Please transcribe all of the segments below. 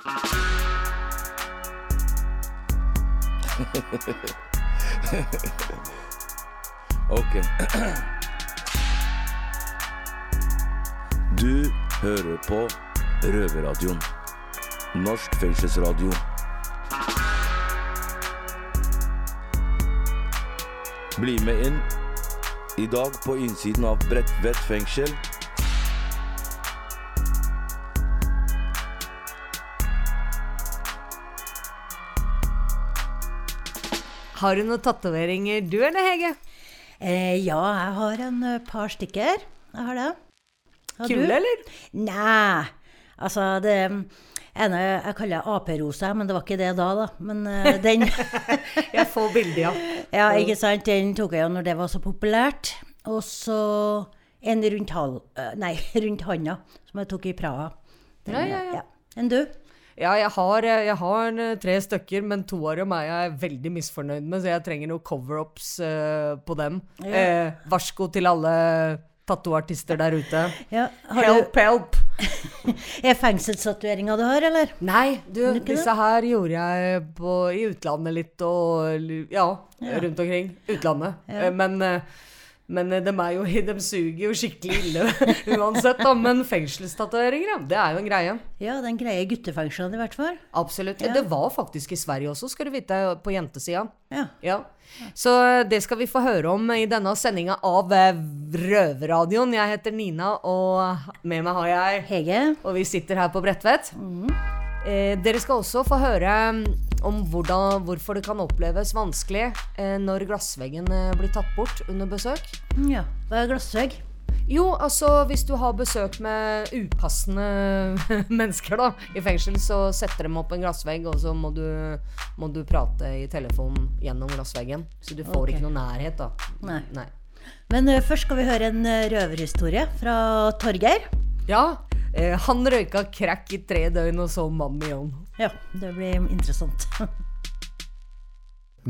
Ok. Du hører på Røverradioen. Norsk fengselsradio. Bli med inn. I dag på innsiden av Bredtvet fengsel. Har du noen tatoveringer du eller Hege? Eh, ja, jeg har en eh, par stykker. Jeg har det. Har du? Eller? Nei. Altså, det ene jeg kaller aperose, men det var ikke det da, da. Men uh, den Jeg får bilder, ja. Ja, ikke sant. Den tok jeg jo når det var så populært. Og så en rundt, hal, eh, nei, rundt handa, som jeg tok i Praha. Den, Ja, ja, ja. Enn du? Ja, jeg har, eh, jeg har eh, tre stykker, men to av dem er jeg veldig misfornøyd med, så jeg trenger noen cover-ups uh, på dem. Ja. Eh, varsko til alle tattoartister der ute. Ja, har Help, help! Er fengselstatueringa du har, eller? Nei, du, disse her gjorde jeg på, i utlandet litt, og ja, Ja. rundt omkring. Utlandet. Men, eh, men eh, de, er jo, de suger jo skikkelig ille uansett, da. Men fengselstatoveringer, ja, det er jo en greie. Ja, den greie guttefengslene i hvert fall. Absolutt. Ja. Det var faktisk i Sverige også, skal du vite, på jentesida. Ja. Ja. Så eh, det skal vi få høre om i denne sendinga av eh, Røverradioen. Jeg heter Nina, og med meg har jeg Hege? Og vi sitter her på Bredtvet. Eh, dere skal også få høre mm, om hvordan, hvorfor det kan oppleves vanskelig eh, når glassveggen eh, blir tatt bort under besøk. Ja. Hva er glassvegg? Jo, altså hvis du har besøk med upassende mennesker da, i fengsel, så setter de opp en glassvegg, og så må du, må du prate i telefonen gjennom glassveggen. Så du får okay. ikke noe nærhet, da. Nei. Nei. Men uh, først skal vi høre en eh, røverhistorie fra Torgeir. Ja, eh, han røyka crack i tre døgn og så Mammy On. Ja, det blir interessant.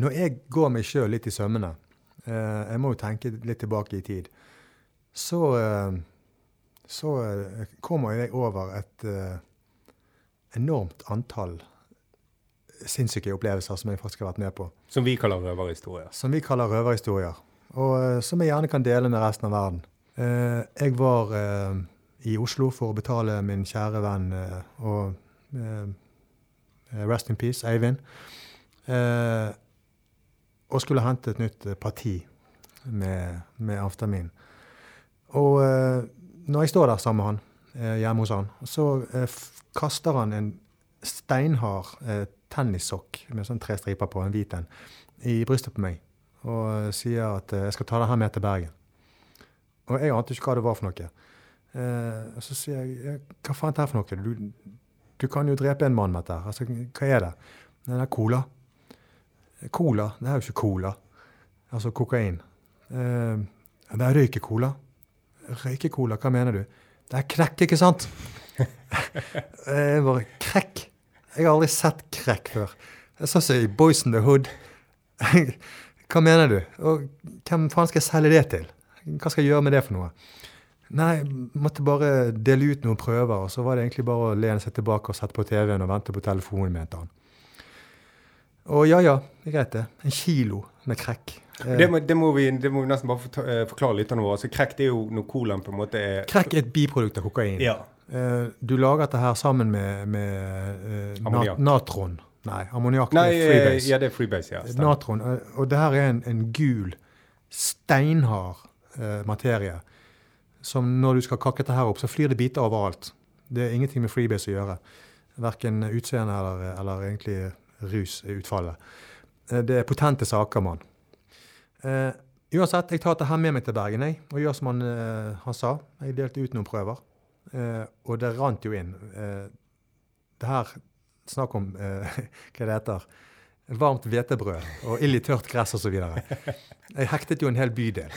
Når jeg går meg sjøl litt i sømmene, eh, jeg må jo tenke litt tilbake i tid, så, eh, så eh, kommer jeg over et eh, enormt antall sinnssyke opplevelser som jeg faktisk har vært med på. Som vi kaller røverhistorier. Som vi kaller røverhistorier. Og eh, som jeg gjerne kan dele med resten av verden. Eh, jeg var eh, i Oslo for å betale min kjære venn eh, og eh, Rest in peace, Eivind. Eh, og skulle hente et nytt parti med, med amfetamin. Og når jeg står der sammen med han, hjemme hos han, så kaster han en steinhard tennissokk med sånn tre striper på, en hvit en, i brystet på meg. Og sier at jeg skal ta det her med til Bergen. Og jeg ante ikke hva det var for noe. Eh, og så sier jeg «Ja, hva faen er det for noe? Du, du kan jo drepe en mann med dette. Altså, hva er det? Det er cola. Cola? Det er jo ikke cola. Altså kokain. Eh, det er røykecola. Røykecola, hva mener du? Det er krekk, ikke sant? Jeg bare Krekk? Jeg har aldri sett krekk før. Er sånn som i Boys in the Hood. Hva mener du? Og hvem faen skal jeg selge det til? Hva skal jeg gjøre med det for noe? Nei, måtte bare dele ut noen prøver, og så var det egentlig bare å lene seg tilbake og sette på TV-en og vente på telefonen, mente han. Og ja ja, greit det. En kilo med krekk. Eh, Det må, det, må vi, det må vi nesten bare eh, forklare lytterne våre. Altså, krekk det er jo når colaen på en måte er Krekk er et biprodukt av kokain. Ja. Eh, du lager dette her sammen med, med natron. Nei, ammoniakk er freebase. ja, det er freebase, ja. stemmer. natron. Og det her er en, en gul, steinhard materie. Som når du skal kakke dette her opp, så flyr det biter overalt. Det er ingenting med freebase å gjøre. Verken utseende eller, eller egentlig rus utfallet. Eh, det er potente saker, mann. Uh, uansett, jeg tar dette her med meg til Bergen jeg, og gjør som han, uh, han sa. Jeg delte ut noen prøver, uh, og det rant jo inn. Det her Snakk om hva det heter. Varmt hvetebrød og ild i tørt gress osv. Jeg hektet jo en hel bydel.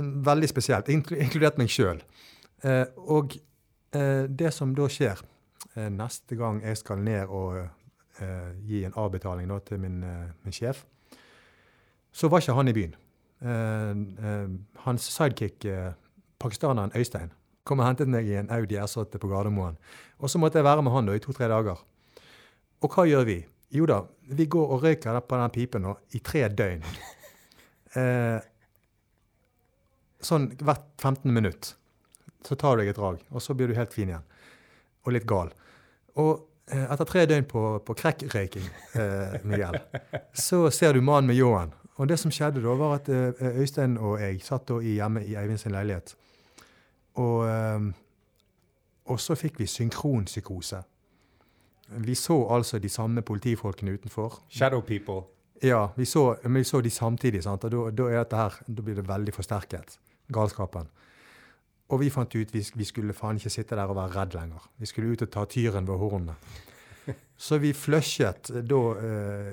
Veldig spesielt, inkludert meg sjøl. Eh, og eh, det som da skjer eh, neste gang jeg skal ned og eh, gi en avbetaling da, til min, min sjef, så var ikke han i byen. Eh, eh, hans sidekick, pakistaneren Øystein, kom og hentet meg i en Audi S8 på Gardermoen. Og så måtte jeg være med han da i to-tre dager. Og hva gjør vi? Jo da, vi går og røyker på den pipen nå i tre døgn. Eh, sånn hvert 15 minutt. Så tar du deg et drag, og så blir du helt fin igjen. Og litt gal. Og eh, etter tre døgn på, på krekkrøyking, eh, Miguel, så ser du mannen med ljåen. Og det som skjedde da, var at eh, Øystein og jeg satt da i, hjemme i Eivind sin leilighet. Og, eh, og så fikk vi synkronpsykose. Vi så altså de samme politifolkene utenfor. Shadow people. Ja, vi så, men vi så de samtidig, sant? og da, da, er her, da blir det veldig forsterket, galskapen. Og vi fant ut vi, vi skulle faen ikke sitte der og være redd lenger. Vi skulle ut og ta tyren ved hornene. Så vi flushet da eh,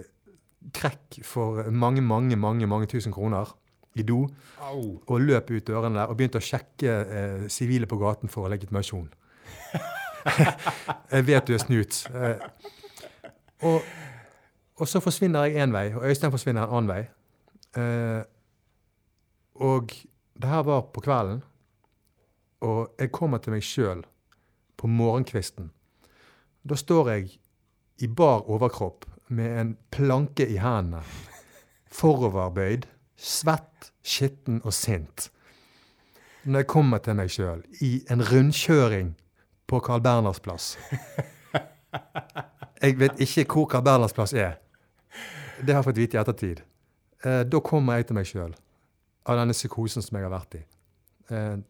krekk for mange, mange, mange mange tusen kroner i do. Au. Og løp ut dørene der og begynte å sjekke eh, sivile på gaten for legitimasjon. jeg vet du er snut. Eh, og, og så forsvinner jeg én vei, og Øystein forsvinner en annen vei. Eh, og det her var på kvelden, og jeg kommer til meg sjøl på morgenkvisten. Da står jeg i bar overkropp med en planke i hendene, foroverbøyd, svett, skitten og sint. Når jeg kommer til meg sjøl i en rundkjøring på Carl Berners plass. Jeg vet ikke hvor Carl Berners plass er. Det har jeg fått vite i ettertid. Eh, da kommer jeg til meg sjøl av denne psykosen som jeg har vært i. Eh,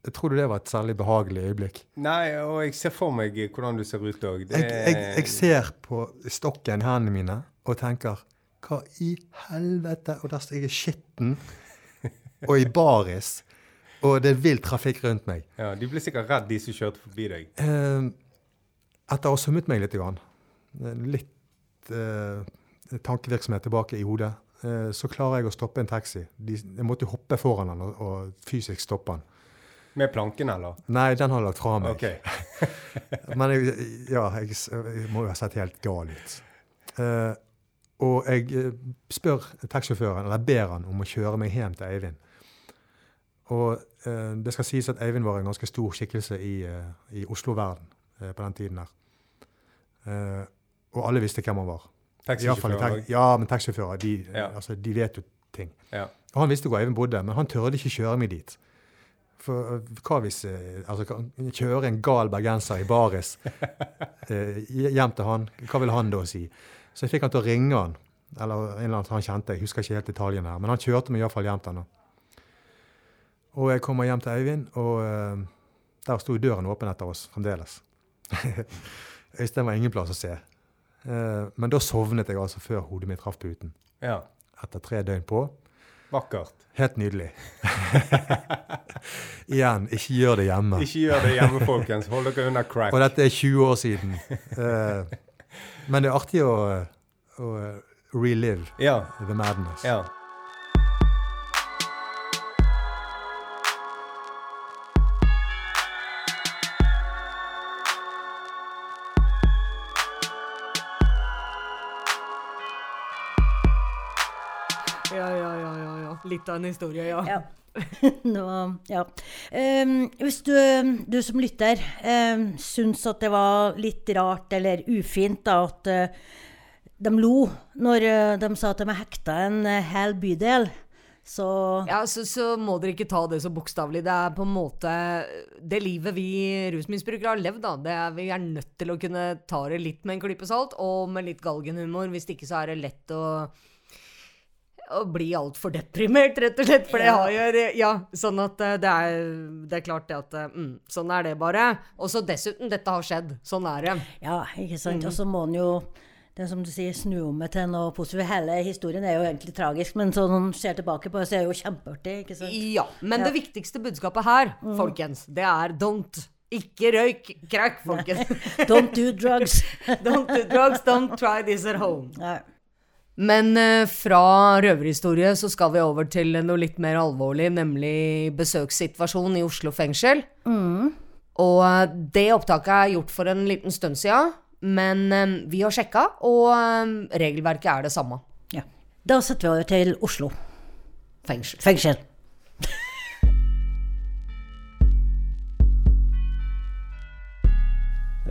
jeg tror du det var et særlig behagelig øyeblikk? Nei, og jeg ser for meg hvordan du ser ut òg. Jeg, jeg, jeg ser på stokken i hendene mine og tenker Hva i helvete? Og der står jeg i skitten og i baris. Og det er vill trafikk rundt meg. Ja, De ble sikkert redd, de som kjørte forbi deg. Eh, etter å ha summet meg litt, grann, litt eh, tankevirksomhet tilbake i hodet, så klarer jeg å stoppe en taxi. De, jeg måtte jo hoppe foran den og, og fysisk stoppe den. Med planken, eller? Nei, den har jeg lagt fra meg. Okay. Men jeg, ja, jeg, jeg må jo ha sett helt gal ut. Uh, og jeg eh, spør taxisjåføren, eller ber han om å kjøre meg hjem til Eivind. Og uh, det skal sies at Eivind var en ganske stor skikkelse i, uh, i Oslo-verden eh, på den tiden der. Eh, og alle visste hvem han var. I hvert fall i Taxisjåfør tax- òg. Ja, men taxisjåfører de, altså, de vet jo ting. Ja. Og han visste hvor Eivind bodde, men han tørde ikke kjøre meg dit. For øh, hva hvis øh, altså, Kjøre en gal bergenser i baris øh, hjem til han, hva vil han da si? Så jeg fikk han til å ringe han, eller en eller annen han kjente, jeg husker ikke helt detaljene her, men han kjørte meg iallfall hjem til han. Og jeg kommer hjem til Eivind, og øh, der sto døren åpen etter oss fremdeles. Øystein var ingen plass å se. Eh, men da sovnet jeg altså før hodet mitt traff puten. ja. Etter tre døgn på. Vakkert. Helt nydelig. Igjen, ikke gjør det hjemme. Ikke gjør det hjemme, folkens. Hold dere unna crack. Og dette er 20 år siden. Eh, men det er artig å, å relive Ja. the madness. Ja, Litt av en historie, ja. Ja. Nå, ja. Um, hvis du, du som lytter um, syns at det var litt rart eller ufint da, at uh, de lo når uh, de sa at de hekta en uh, hel bydel, så Ja, så, så må dere ikke ta det så bokstavelig. Det er på en måte det livet vi rusmisbrukere har levd, da. Det er, vi er nødt til å kunne ta det litt med en klype salt, og med litt galgenhumor. Hvis ikke så er det lett å å bli altfor deprimert, rett og slett. For det Ja. har jo Ja, sånn at eh, det er, det er klart det at eh, mm, Sånn er det bare. Og så dessuten, dette har skjedd. Sånn er det. Ja, ikke sant. Og så må en jo det som du sier, snu om til noe positivt. Hele historien er jo egentlig tragisk, men sånn en ser tilbake på det, så er det jo kjempeartig. ikke sant? Ja, men det viktigste budskapet her, folkens, det er don't. Ikke røyk crack, folkens. Don't do drugs. don't do drugs, don't try this at home. Nei. Men eh, fra røverhistorie så skal vi over til noe litt mer alvorlig, nemlig besøkssituasjonen i Oslo fengsel. Mm. Og eh, det opptaket er gjort for en liten stund sia, men eh, vi har sjekka, og regelverket er det samme. Ja. Da setter vi over til Oslo. Fengsel. Fengsel.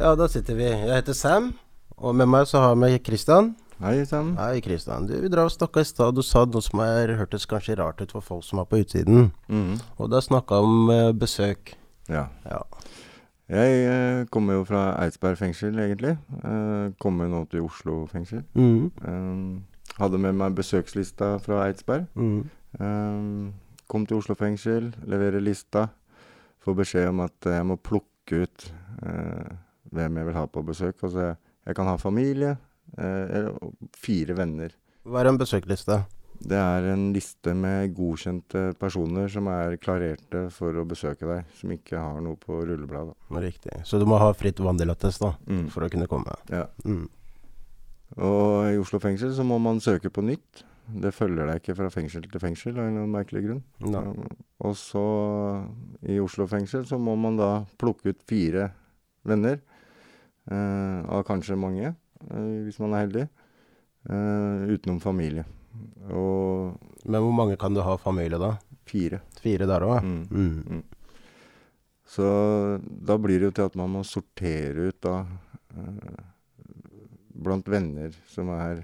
ja, da sitter vi. Jeg heter Sam, og med meg så har vi Kristian. Hei sann. Hei, Kristian. Du, vi drar og snakka i stad. Du sa noe som er, hørtes kanskje rart ut for folk som er på utsiden. Mm. Og er snakka om eh, besøk. Ja. Ja. Jeg eh, kommer jo fra Eidsberg fengsel, egentlig. Eh, kommer nå til Oslo fengsel. Mm. Eh, hadde med meg besøkslista fra Eidsberg. Mm. Eh, kom til Oslo fengsel, leverer lista. Får beskjed om at jeg må plukke ut eh, hvem jeg vil ha på besøk. Altså, jeg, jeg kan ha familie. Eh, eller fire venner. Hva er en besøkliste? Det er en liste med godkjente personer som er klarerte for å besøke deg, som ikke har noe på rullebladet. Riktig. Så du må ha fritt vanndelattest da, Mm. for å kunne komme. Ja. Mm. Og i Oslo fengsel så må man søke på nytt. Det følger deg ikke fra fengsel til fengsel av en merkelig grunn. Ja. Um, Og så i Oslo fengsel så må man da plukke ut fire venner. eh, av kanskje mange, hvis man er heldig. eh, utenom familie. Og Men hvor mange kan du ha familie da? fire. Fire der òg? Mm. Mm. Så da blir det jo til at man må sortere ut da eh, blant venner som er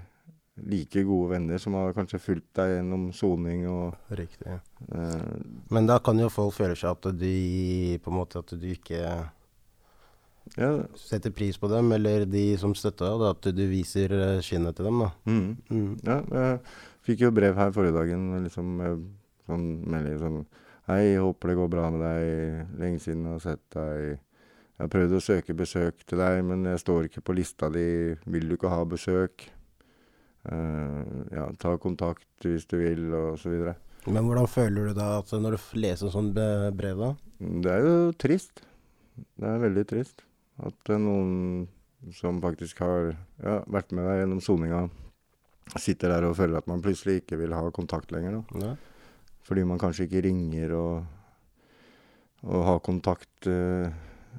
like gode venner, som har kanskje fulgt deg gjennom soning og Riktig. eh, Men da kan jo folk føle seg at de på en måte at du ikke Ja. setter pris på dem, eller de som støtter deg, at du viser eh, skinnet til dem. da. Mm. Mm. Ja, jeg fikk jo brev her forrige dagen, liksom med sånn melding sånn Hei, håper det går bra med deg. Lenge siden jeg har sett deg. Jeg har prøvd å søke besøk til deg, men jeg står ikke på lista di. Vil du ikke ha besøk? Uh, ja, ta kontakt hvis du vil, og så videre. Men hvordan føler du da at når du leser sånn brev, da? Det er jo trist. Det er veldig trist at det er noen som faktisk har ja, vært med deg gjennom soninga, sitter der og føler at man plutselig ikke vil ha kontakt lenger. Da. Ja. Fordi man kanskje ikke ringer og, og har kontakt eh,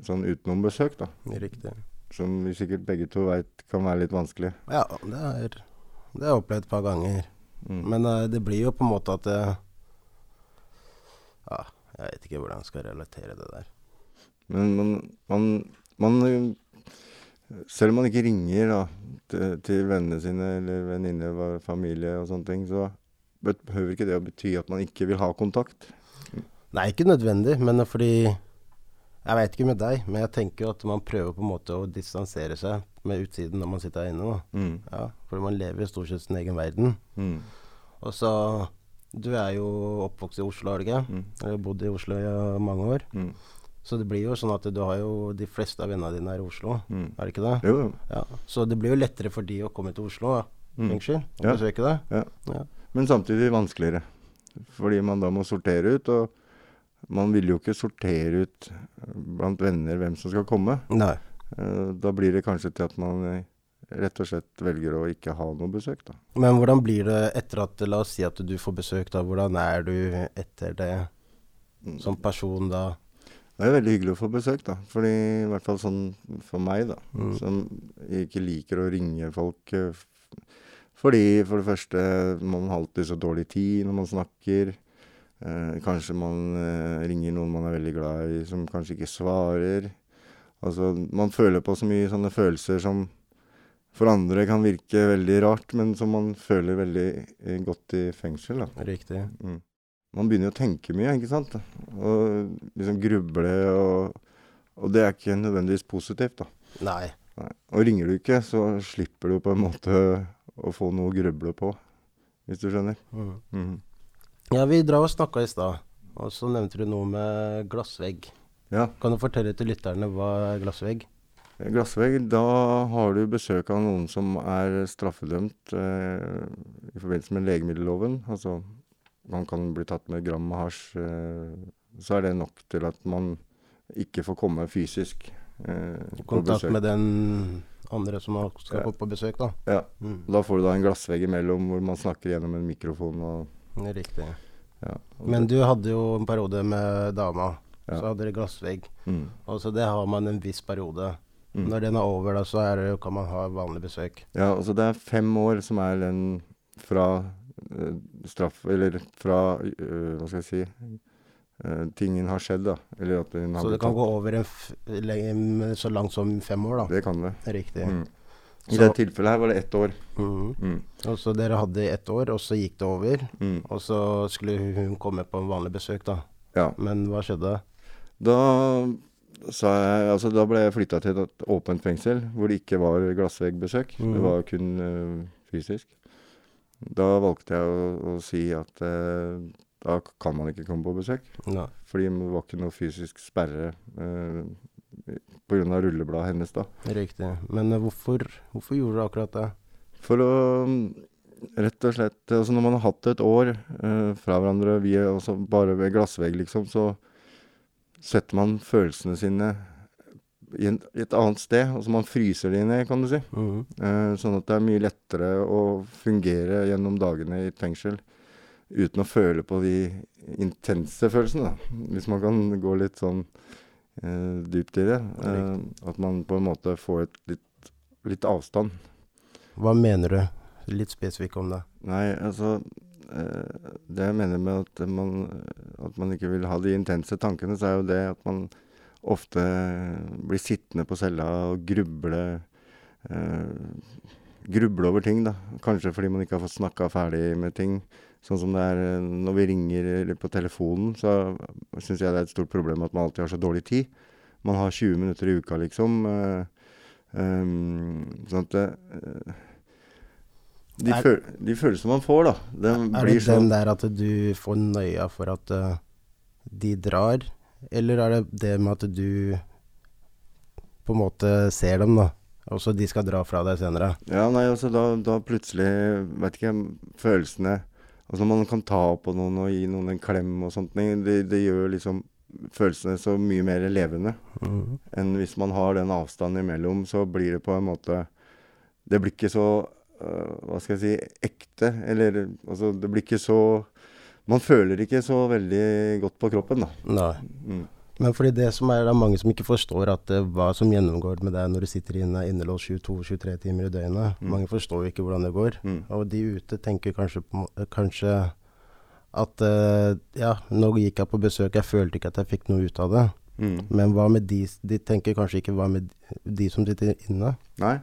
sånn utenom besøk, da. Riktig. Som vi sikkert begge to veit kan være litt vanskelig. Ja, det er det har jeg opplevd et par ganger. Mm. Men uh, det blir jo på en måte at det, Ja, jeg vet ikke hvordan jeg skal relatere det der. Men man, man, man Selv om man ikke ringer da, til, til vennene sine eller venninner, familie og sånne ting, så behøver ikke det å bety at man ikke vil ha kontakt. Nei, ikke nødvendig, men fordi Jeg vet ikke med deg, men jeg tenker jo at man prøver på en måte å distansere seg med utsiden når man sitter her inne. Mm. Ja, fordi man lever i stort sett sin egen verden. Mm. Og så Du er jo oppvokst i Oslo, har du ikke? Mm. Eller bodd i Oslo i mange år. Mm. Så det blir jo sånn at du har jo De fleste av vennene dine er i Oslo, Mm. er det ikke det? Jo, jo. Ja. Så det blir jo lettere for de å komme til Oslo da. Mm. fengsel og Ja. besøke det. Ja. Ja. Men samtidig vanskeligere. Fordi man da må sortere ut, og man vil jo ikke sortere ut eh, blant venner hvem som skal komme. Nei. Eh, Da blir det kanskje til at man eh, rett og slett velger å ikke ha noe besøk, da. Men hvordan blir det etter at La oss si at du får besøk, da. Hvordan er du etter det Mm. som person da? Det er jo veldig hyggelig å få besøk, da. Fordi, I hvert fall sånn for meg, da. Mm. Som ikke liker å ringe folk. eh, Fordi for det første man har alltid så dårlig tid når man snakker. Eh, kanskje man eh, ringer noen man er veldig glad i, som kanskje ikke svarer. Altså, man føler på så mye sånne følelser som for andre kan virke veldig rart, men som man føler veldig eh, godt i fengsel. da. Riktig. Mm. Man begynner jo å tenke mye, ikke sant? Og liksom gruble, og, og det er ikke nødvendigvis positivt, da. Nei. Nei. Og ringer du ikke, så slipper du på en måte å få noe å gruble på, hvis du skjønner. Mm. Mm. Ja, vi drar og snakka i stad, og så nevnte du noe med glassvegg. Ja, Kan du fortelle til lytterne hva er glassvegg? glassvegg, da har du besøk av noen som er straffedømt eh, i forbindelse med legemiddelloven. Altså, man kan bli tatt med gram med hasj, eh, så er det nok til at man ikke får komme fysisk eh, Kontakt med den andre som skal Ja. på besøk, da. Ja, Mm. Da får du da en glassvegg imellom hvor man snakker gjennom en mikrofon. Og, riktig. ja, og Men du hadde jo en periode med dama. Ja. Så hadde dere glassvegg. mm, Og så det har man en viss periode. mm. Når den er over, da, så er det, kan man ha vanlig besøk. Ja, altså det er fem år som er den fra straff Eller fra eh, Hva skal jeg si eh, tingen har skjedd, da. Eller at hun har Så det kan tatt. gå over så langt som fem år, da. Det kan det. Riktig. Mm. I Så- det tilfellet her var det ett år. Mm. Mm. Og så dere hadde ett år, og så gikk det over. Mm. Og så skulle hun komme på en vanlig besøk, da. Ja. Men hva skjedde? Da sa jeg Altså, da ble jeg flytta til et åpent fengsel hvor det ikke var glassveggbesøk. Det Mhm. var kun eh, fysisk. Da valgte jeg å, å si at eh, da kan man ikke komme på besøk. Nei. Fordi det var ikke noe fysisk sperre eh, pga. rullebladet hennes, da. Riktig. Men eh, hvorfor, hvorfor gjorde du akkurat det? For å mm, Rett og slett altså Når man har hatt et år eh, fra hverandre vi er også bare ved glassvegg, liksom, så setter man følelsene sine i, en, i et annet sted. Altså man fryser de ned, kan du si. Mm Eh, sånn at det er mye lettere å fungere gjennom dagene i et fengsel uten å føle på de intense følelsene, da. Hvis man kan gå litt sånn eh, dypt i det. Eh, at man på en måte får et litt, litt avstand. Hva mener du? Litt spesifikk om det. Nei, altså eh, Det jeg mener med at man, at man ikke vil ha de intense tankene, så er jo det at man ofte blir sittende på cella og gruble eh, Gruble over ting, da. Kanskje fordi man ikke har fått snakka ferdig med ting. Sånn som det er eh, når vi ringer eller på telefonen, så syns jeg det er et stort problem at man alltid har så dårlig tid. Man har 20 minutter i uka, liksom. eh, ehm, sånn at det, eh, de, Er- føl de følelsene man får, da, Den Er det den sånn der at du får nøya for at eh, de drar, eller er det det med at du på en måte ser dem, da? Og så de skal dra fra deg senere? Ja, nei, altså da, da plutselig Vet ikke, følelsene Altså når man kan ta på noen og gi noen en klem og sånt, det, det gjør liksom følelsene så mye mer levende. Mhm. enn hvis man har den avstanden imellom, så blir det på en måte Det blir ikke så uh, Hva skal jeg si ekte. Eller altså, det blir ikke så Man føler ikke så veldig godt på kroppen, da. Nei. Mm. Men fordi det som er, det er mange som ikke forstår at det, hva som gjennomgår med deg når du sitter inne innelåst 22-23 timer i døgnet. Mm. Mange forstår jo ikke hvordan det går. Mm. Og de ute tenker kanskje, på, eh, kanskje at uh, Ja, nå gikk jeg på besøk, jeg følte ikke at jeg fikk noe ut av det. Mm. Men hva med de De tenker kanskje ikke hva med de som sitter inne? Nei.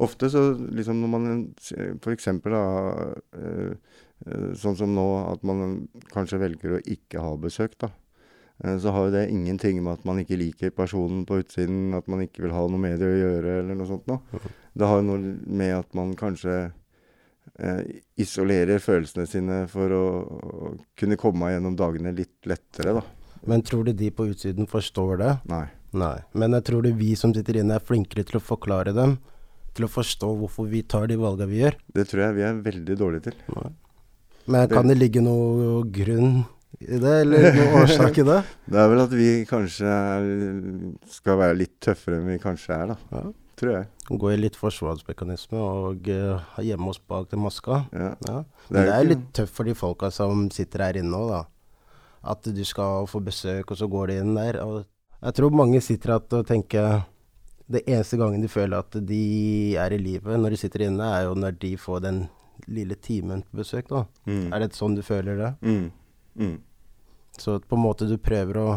Ofte så liksom når man for eksempel da øh, Sånn som nå at man kanskje velger å ikke ha besøk, da. Eh, Så har jo det ingenting med at man ikke liker personen på utsiden, at man ikke vil ha noe med det å gjøre, eller noe sånt noe. Det har jo noe med at man kanskje eh, isolerer følelsene sine for å, å kunne komme gjennom dagene litt lettere, da. Men tror du de på utsiden forstår det? Nei. Nei. Men jeg tror du vi som sitter inne er flinkere til å forklare dem. Til å forstå hvorfor vi tar de valgene vi gjør. Det tror jeg vi er veldig dårlige til. Men kan det ligge noe grunn i det, eller noen årsak i det? Det er vel at vi kanskje skal være litt tøffere enn vi kanskje er, da. Ja. Tror jeg. Gå i litt forsvarsmekanisme og uh, gjemme oss bak den maska. Ja. Ja. Det er det er litt tøft for de folka som sitter her inne òg, da. At du skal få besøk, og så går de inn der. Og jeg tror mange sitter igjen og tenker Det eneste gangen de føler at de er i livet når de sitter inne, er jo når de får den lille timen på besøk, da. Mm. Er det sånn du føler det? Mm. Mm. Så på en måte du prøver å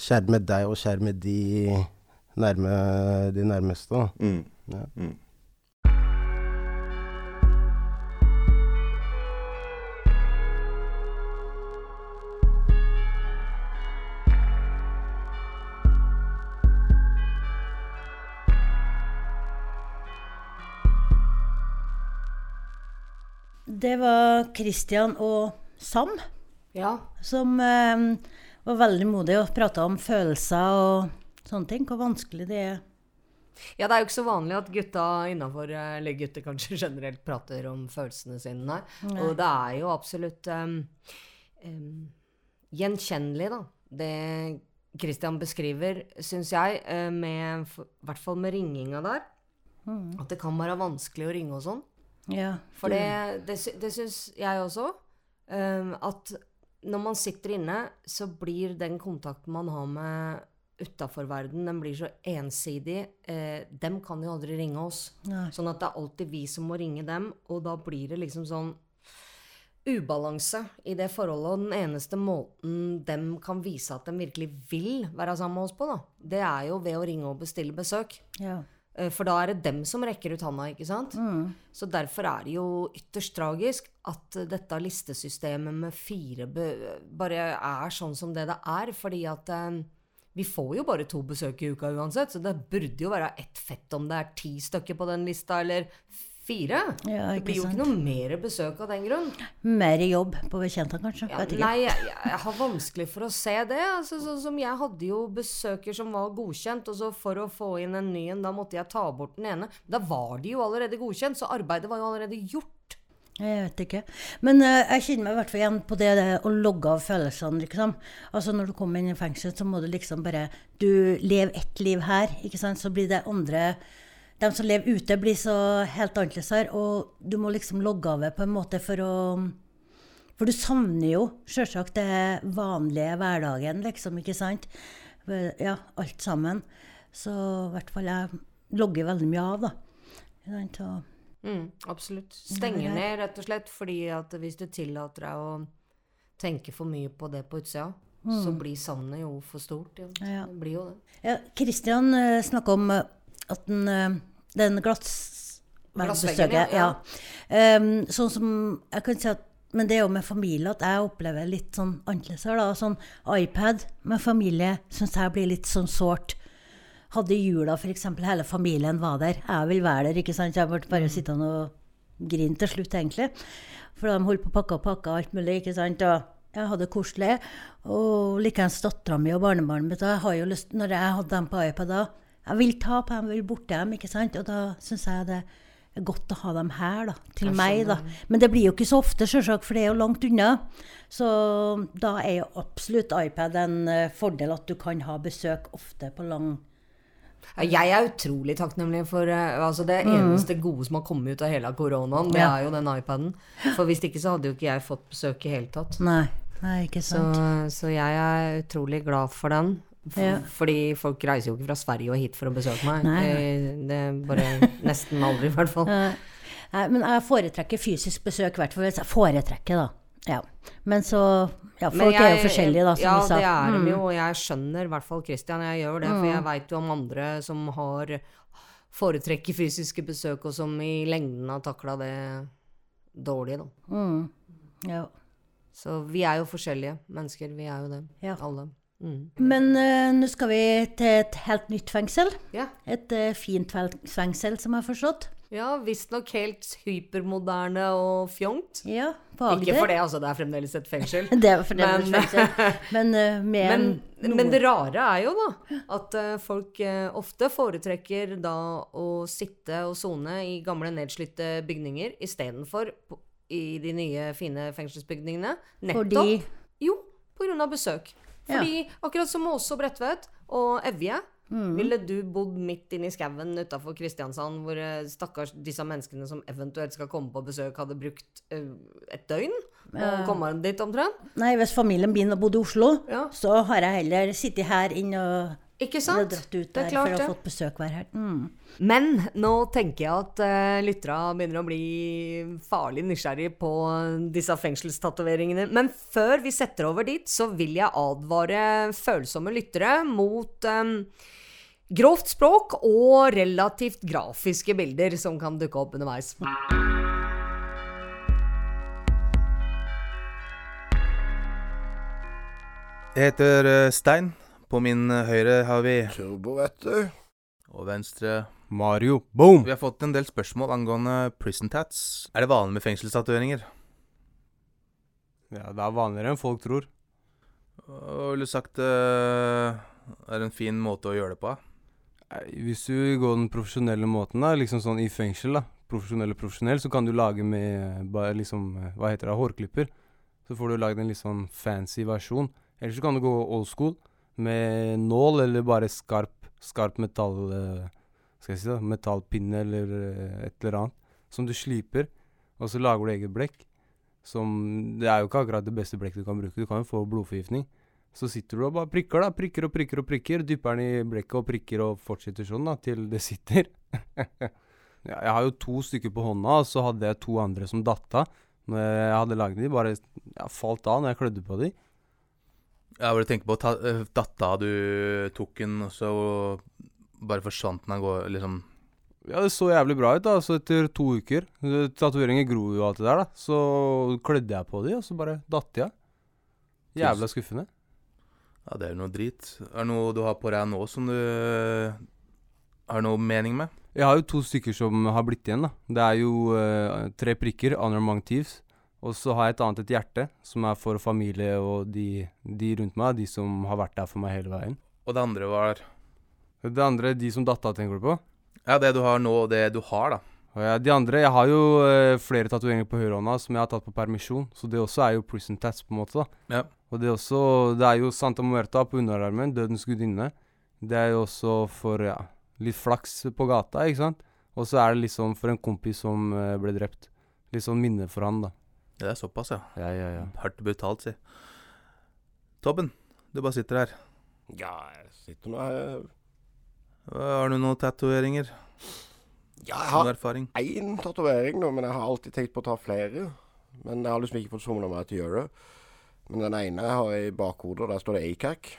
skjerme deg og skjerme de, nærme, de nærmeste. Da. Mm. Ja. Det var Christian og Sam Ja. som eh, var veldig modige og prata om følelser og sånne ting. Hvor vanskelig det er. Ja, det er jo ikke så vanlig at gutta innafor, eller gutter kanskje generelt, prater om følelsene sine. Nei. Og det er jo absolutt um, um, gjenkjennelig, da. Det Christian beskriver, syns jeg, eh, med I hvert fall med ringinga der. At det kan være vanskelig å ringe og sånn. Ja, For det, det, det syns jeg også. Um, at når man sitter inne, så blir den kontakten man har med utafor verden, den blir så ensidig. Eh, dem kan jo aldri ringe oss. Nei. Sånn at det er alltid vi som må ringe dem, og da blir det liksom sånn ubalanse i det forholdet, og den eneste måten dem kan vise at de virkelig vil være sammen med oss på, da, det er jo ved å ringe og bestille besøk. Ja. Eh, For da er det dem som rekker ut handa, ikke sant? Så derfor er det jo ytterst tragisk at dette listesystemet med fire bare er sånn som det det er. Fordi at eh, vi får jo bare to besøk i uka uansett, så det burde jo være ett fett om det er ti stykker på den lista, eller fire. Ja, det blir jo sant. ikke noe mer besøk av den grunn. Mer jobb på bekjentene, kanskje? Ja, nei, jeg, jeg har vanskelig for å se det. Altså, sånn som jeg hadde jo besøker som var godkjent, og så for å få inn en ny en, da måtte jeg ta bort den ene. Da var de jo allerede godkjent, så arbeidet var jo allerede gjort. Jeg vet ikke. Men uh, jeg kjenner meg i hvert fall igjen på det, det å logge av følelsene, liksom. Altså når du kommer inn i fengsel, så må du liksom bare Du lever ett liv her, ikke sant. Så blir det andre De som lever ute, blir så helt annerledes her. Og du må liksom logge av på en måte for å For du savner jo selvsagt det vanlige hverdagen, liksom, ikke sant. Ja, alt sammen. Så i hvert fall jeg logger veldig mye av, da. Og Mm, absolutt. Stenge ned, rett og slett. Fordi at hvis du tillater deg å tenke for mye på det på utsida, så blir savnet jo for stort. Ja. Mm. Ja. Det blir jo det. Ja, Kristian uh, snakka om eh, at uh, den glassveggbesøket Glassveggen, ja, ja. Um, sånn som jeg kan si at Men det er jo med familie at jeg opplever litt sånn annerledes her, da. Sånn iPad med familie syns jeg blir litt sånn sårt. Hadde jula f.eks. hele familien var der. Jeg vil være der, ikke sant. Jeg ble bare sittende og grine til slutt, egentlig. For de holdt på å pakke og pakke alt mulig, ikke sant. Og jeg hadde det koselig. Og likeens dattera mi og barnebarnet mitt. Jeg har jo lyst, når jeg hadde dem på iPad da, jeg vil ta på dem, jeg vil borte dem, ikke sant. Og da syns jeg det er godt å ha dem her, da. Til meg, da. Men det blir jo ikke så ofte, sjølsagt, for det er jo langt unna. Så da er jo absolutt iPad en eh, fordel at du kan ha besøk ofte på lang Jeg er utrolig takknemlig for eh, altså Det eneste gode som har kommet ut av hele koronaen, det Mm. Er jo den iPaden. For hvis ikke så hadde jo ikke jeg fått besøk i hele tatt. Nei, nei ikke Så, sant. så jeg er utrolig glad for den. Ja. Fordi folk reiser jo ikke fra Sverige og hit for å besøke meg. Nei, Eh, Det er bare nesten aldri, i hvert fall. Nei, men jeg foretrekker fysisk besøk, i hvert fall jeg foretrekker, da. Ja. Men så Ja, folk jeg, er jo forskjellige, da, som ja, du sa. det er de Mm. jo, jeg skjønner i hvert fall Christian, jeg gjør det. For jeg veit jo om andre som har foretrekker fysiske besøk, og som i lengden har takla det dårlig, da. Mm. Ja. Så vi er jo forskjellige mennesker, vi er jo det. Ja. Alle. Mm. Men uh, nå skal vi til et helt nytt fengsel. Ja. Et uh, fint fengsel, som jeg har forstått. ja visstnok helt hypermoderne og fjongt. Ja, på Agder. Ikke for det, altså, det er fremdeles et fengsel. Det er fremdeles Men- fengsel. Men uh, Men, noe- men det rare er jo da at folk ofte foretrekker da å sitte og sone i gamle nedslitte bygninger istedenfor i de nye, fine fengselsbygningene. Nettopp Fordi jo av besøk. Fordi akkurat som Åse og Bredtvet og Evje Mm. ville du bodd midt inne i skauen utafor Kristiansand, hvor eh, stakkars disse menneskene som eventuelt skal komme på besøk, hadde brukt uh, et døgn Og komme dit omtrent? Nei, hvis familien min bodde bodd i Oslo, Ja. så har jeg heller sittet her inne og Ikke sant? sant? dratt ut Det er der klart for å ha fått besøk hver her. Mm. Men nå tenker jeg at uh, lytterne begynner å bli farlig nysgjerrig på disse fengselstatoveringene. Men før vi setter over dit, så vil jeg advare følsomme lyttere mot um, grovt språk og relativt grafiske bilder som kan dukke opp underveis. Jeg heter eh, Stein. På min eh, høyre har vi Turbo, vet du. Og venstre Mario. Boom! Vi har fått en del spørsmål angående prison tats. Er det vanlig med fengselstatoveringer? Ja, det er vanligere enn folk tror. Hva ville du sagt uh, er en fin måte å gjøre det på? Hvis du går den profesjonelle måten, da, liksom sånn i fengsel, da, profesjonell og profesjonell, så kan du lage med eh, bare liksom Hva heter det? Hårklipper. Så får du lagd en litt sånn fancy versjon. Eller så kan du gå old school med nål eller bare skarp, skarp metall... eh, skal jeg si da, metallpinne eller eh, et eller annet. Som du sliper, og så lager du eget blekk. Som Det er jo ikke akkurat det beste blekket du kan bruke. Du kan jo få blodforgiftning. Så sitter du og bare prikker, da. Prikker og prikker og prikker. Dypper den i blekket og prikker og fortsetter sånn da, til det sitter. jeg har jo to stykker på hånda, og så hadde jeg to andre som datta. Når jeg hadde laget de, bare ja, falt av når jeg klødde på de. Ja, hvor du tenker på ta, eh, datta du tok den, og så bare forsvant den av gårde, liksom Ja, det så jævlig bra ut, da. Så etter to uker eh, Tatoveringer gror jo alt det der, da. Så klødde jeg på de, og så bare datt jeg. Jævla skuffende. Ja, det er noe drit. Er det noe du har på deg nå som du har noe mening med? Jeg har jo to stykker som har blitt igjen, da. Det er jo uh, tre prikker, honor among thieves. Og så har jeg et annet et hjerte, som er for familie og de, de rundt meg. De som har vært der for meg hele veien. Og det andre var Det andre, de som datt av, tenker du på? Ja, det du har nå, og det du har, da. Ja, de andre Jeg har jo eh, flere tatoveringer på høyrehånda som jeg har tatt på permisjon. Så det også er jo prison tats, på en måte. da Ja. Og det, også, det er jo Santa Muerta på underarmen, dødens gudinne. Det er jo også for ja, litt flaks på gata, ikke sant? Og så er det liksom for en kompis som eh, ble drept. Litt sånn minne for han, da. Det er såpass, ja. Ja, ja, ja. Hardt brutalt, si. Tobben, du bare sitter her. Ja, jeg sitter nå her Har du noen tatoveringer? Ja, jeg har én tatovering nå, men jeg har alltid tenkt på å ta flere. Men jeg har liksom ikke fått somla meg til å gjøre det. Men den ene jeg har i bakhodet, og der står det ACAC.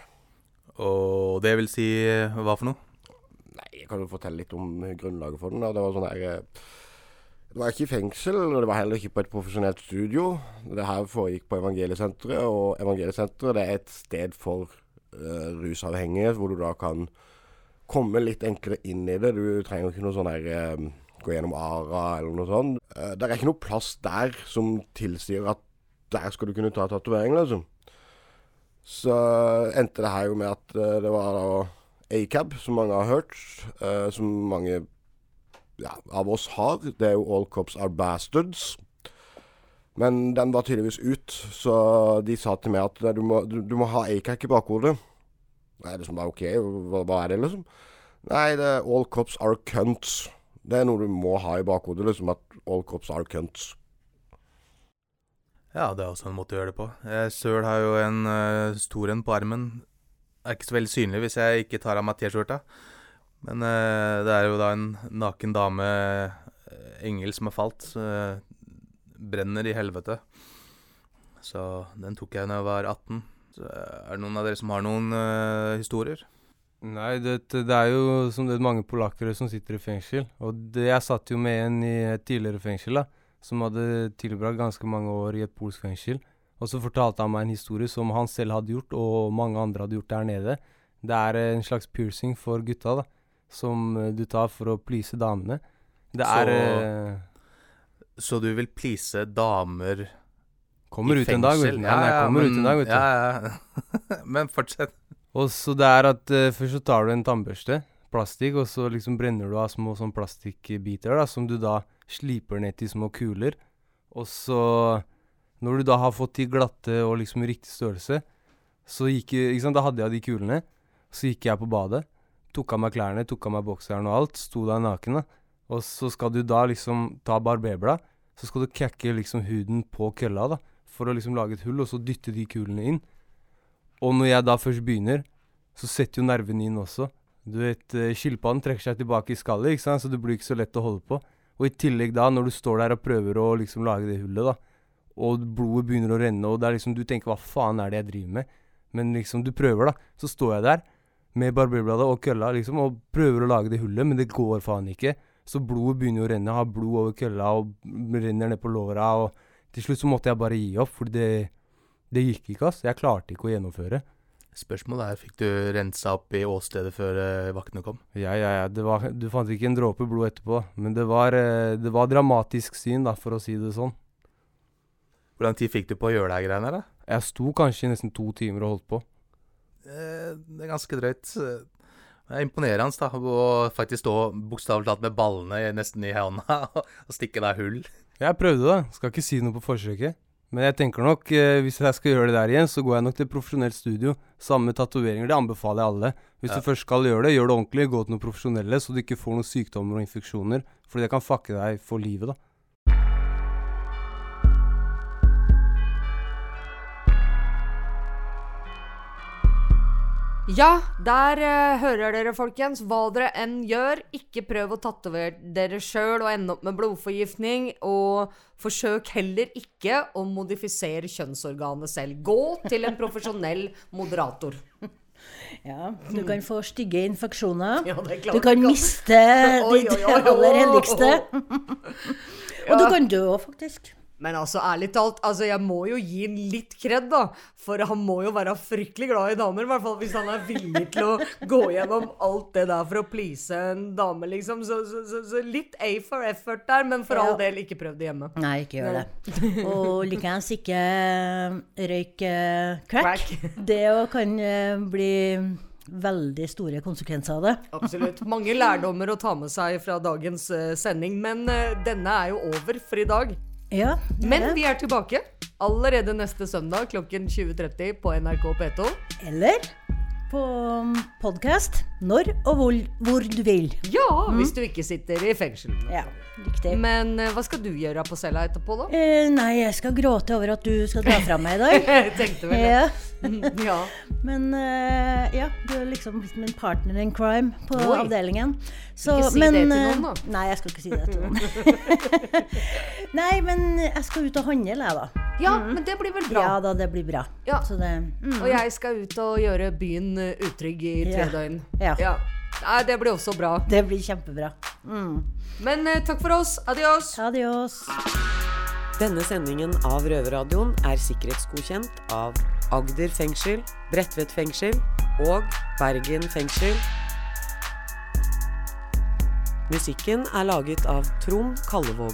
Og det vil si hva for noe? Nei, jeg kan jo fortelle litt om grunnlaget for den. da. Det var sånn her eh, Det var ikke i fengsel, og det var heller ikke på et profesjonelt studio. Det her foregikk på Evangeliesenteret, og Evangeliesenteret er et sted for uh, rusavhengige, hvor du da kan komme litt enklere inn i det. Du trenger ikke noe sånn her uh, gå gjennom ARA eller noe sånt. Uh, det er ikke noe plass der som tilsier at der skal du kunne ta tatovering, liksom. Så endte det her jo med at eh, det var da ACAB, som mange har hørt, eh, som mange ja, av oss har. Det er jo All Cops Are Bastards. Men den var tydeligvis ut, så de sa til meg at du må, du, du må ha ACAC i bakhodet. Nei, det er som bare OK, hva, hva er det, liksom? Nei, det er All Cops Are Cunts. Det er noe du må ha i bakhodet, liksom, at All Cops Are Cunts. Ja, det er også en måte å gjøre det på. Jeg søl har jo en uh, stor en på armen. Er ikke så veldig synlig hvis jeg ikke tar av meg T-skjorta. Men eh, det er jo da en naken dame, eh, engel, som har falt. eh, brenner i helvete. Så den tok jeg da jeg var 18. Så, eh, er det noen av dere som har noen historier? Nei, det, det er jo som det er mange polakkere som sitter i fengsel. Og det, jeg satt jo med en i et tidligere fengsel, da. Som hadde tilbrakt ganske mange år i et polsk fengsel. Og så fortalte han meg en historie som han selv hadde gjort, og mange andre hadde gjort der nede. Det er en slags piercing for gutta, da. Som eh, du tar for å please damene. Det Så- er eh, Så du vil please damer Kommer i ut en dag, vet du. Ja, ja, ja, kommer ut en dag, vet du. Ja, ja. men fortsett. Og så det er at uh, først så tar du en tannbørste, plastikk, og så liksom brenner du av små sånn plastikkbiter da, som du da sliper ned til små kuler. Og så, når du da har fått de glatte og liksom riktig størrelse, så gikk ikke sant, da hadde jeg de kulene. Så gikk jeg på badet, tok av meg klærne, tok av meg bokseren og alt, sto der naken da. Og så skal du da liksom ta barberblad, så skal du kakke liksom huden på kølla da, for å liksom lage et hull, og så dytte de kulene inn. Og når jeg da først begynner, så setter jo nervene inn også. Du vet, eh, Skilpadden trekker seg tilbake i skallet, ikke sant? så det blir ikke så lett å holde på. Og i tillegg da, når du står der og prøver å liksom lage det hullet, da, og blodet begynner å renne, og det er liksom, du tenker 'hva faen er det jeg driver med'? Men liksom, du prøver, da. Så står jeg der med barberbladet og kølla liksom, og prøver å lage det hullet, men det går faen ikke. Så blodet begynner å renne. Har blod over kølla og renner ned på låra. Og til slutt så måtte jeg bare gi opp, for det, det gikk ikke, ass. Jeg klarte ikke å gjennomføre. Spørsmålet er, fikk du rensa opp i åstedet før eh, vaktene kom? Ja, ja, ja. Det var, du fant ikke en dråpe blod etterpå. Men det var, eh, det var dramatisk syn, da, for å si det sånn. Hvor lang tid fikk du på å gjøre de greiene her, da? Jeg sto kanskje i nesten to timer og holdt på. Eh, det er ganske drøyt. Det er imponerende da, å faktisk stå bokstavelig talt med ballene nesten i hånda og stikke deg hull. Jeg prøvde, da. Skal ikke si noe på forsøket. Men jeg tenker nok, eh, hvis jeg skal gjøre det der igjen, så går jeg nok til profesjonelt studio. Samme tatoveringer. Det anbefaler jeg alle. Hvis Ja. du først skal gjøre det, gjør det ordentlig. Gå til noen profesjonelle, så du ikke får noen sykdommer og infeksjoner. Fordi det kan fucke deg for livet, da. Ja, der uh, hører dere, folkens. Hva dere enn gjør, ikke prøv å tatovere dere sjøl og ende opp med blodforgiftning. Og forsøk heller ikke å modifisere kjønnsorganet selv. Gå til en profesjonell moderator. Ja, du kan få stygge infeksjoner. Ja, du kan miste ditt aller helligste. Og du kan dø òg, faktisk. Men altså, ærlig talt, altså, jeg må jo gi ham litt kred, da. For han må jo være fryktelig glad i damer, i hvert fall hvis han er villig til å gå gjennom alt det der for å please en dame, liksom. Så, så, så, så litt A for effort der, men for all del, ikke prøv det hjemme. Nei, ikke gjør det. Og likeens ikke røyk eh, crack. Crack. Det kan eh, bli veldig store konsekvenser av det. Absolutt. Mange lærdommer å ta med seg fra dagens eh, sending, men eh, denne er jo over for i dag. Ja, det Men det. vi er tilbake allerede neste søndag klokken 20.30 på NRK P2. Eller på podkast når og hvor, hvor du vil. Ja, hvis du ikke sitter i fengsel. Ja, riktig. Men eh, hva skal du gjøre på cella etterpå, da? Eh, nei, jeg skal gråte over at du skal dra fra meg i dag. Jeg tenkte vel det. Ja. Ja. Men eh, ja, du er liksom min partner in crime på Oi. avdelingen. Så, Ikke si men, det til eh, noen, da. Nei, jeg skal ikke si det til noen. nei, men jeg skal ut og handle, jeg, da. Ja, men det blir vel bra. Ja da, det blir bra. Ja. Så det mm. Og jeg skal ut og gjøre byen eh, utrygg i tre Ja. døgn. Ja. Nei, det blir også bra. Det blir kjempebra. Mm. Men eh, takk for oss. Adios. Adios. Denne sendingen av Røverradioen er sikkerhetsgodkjent av Agder fengsel, Bredtvet fengsel og Bergen fengsel. Musikken er laget av Trond Kallevåg.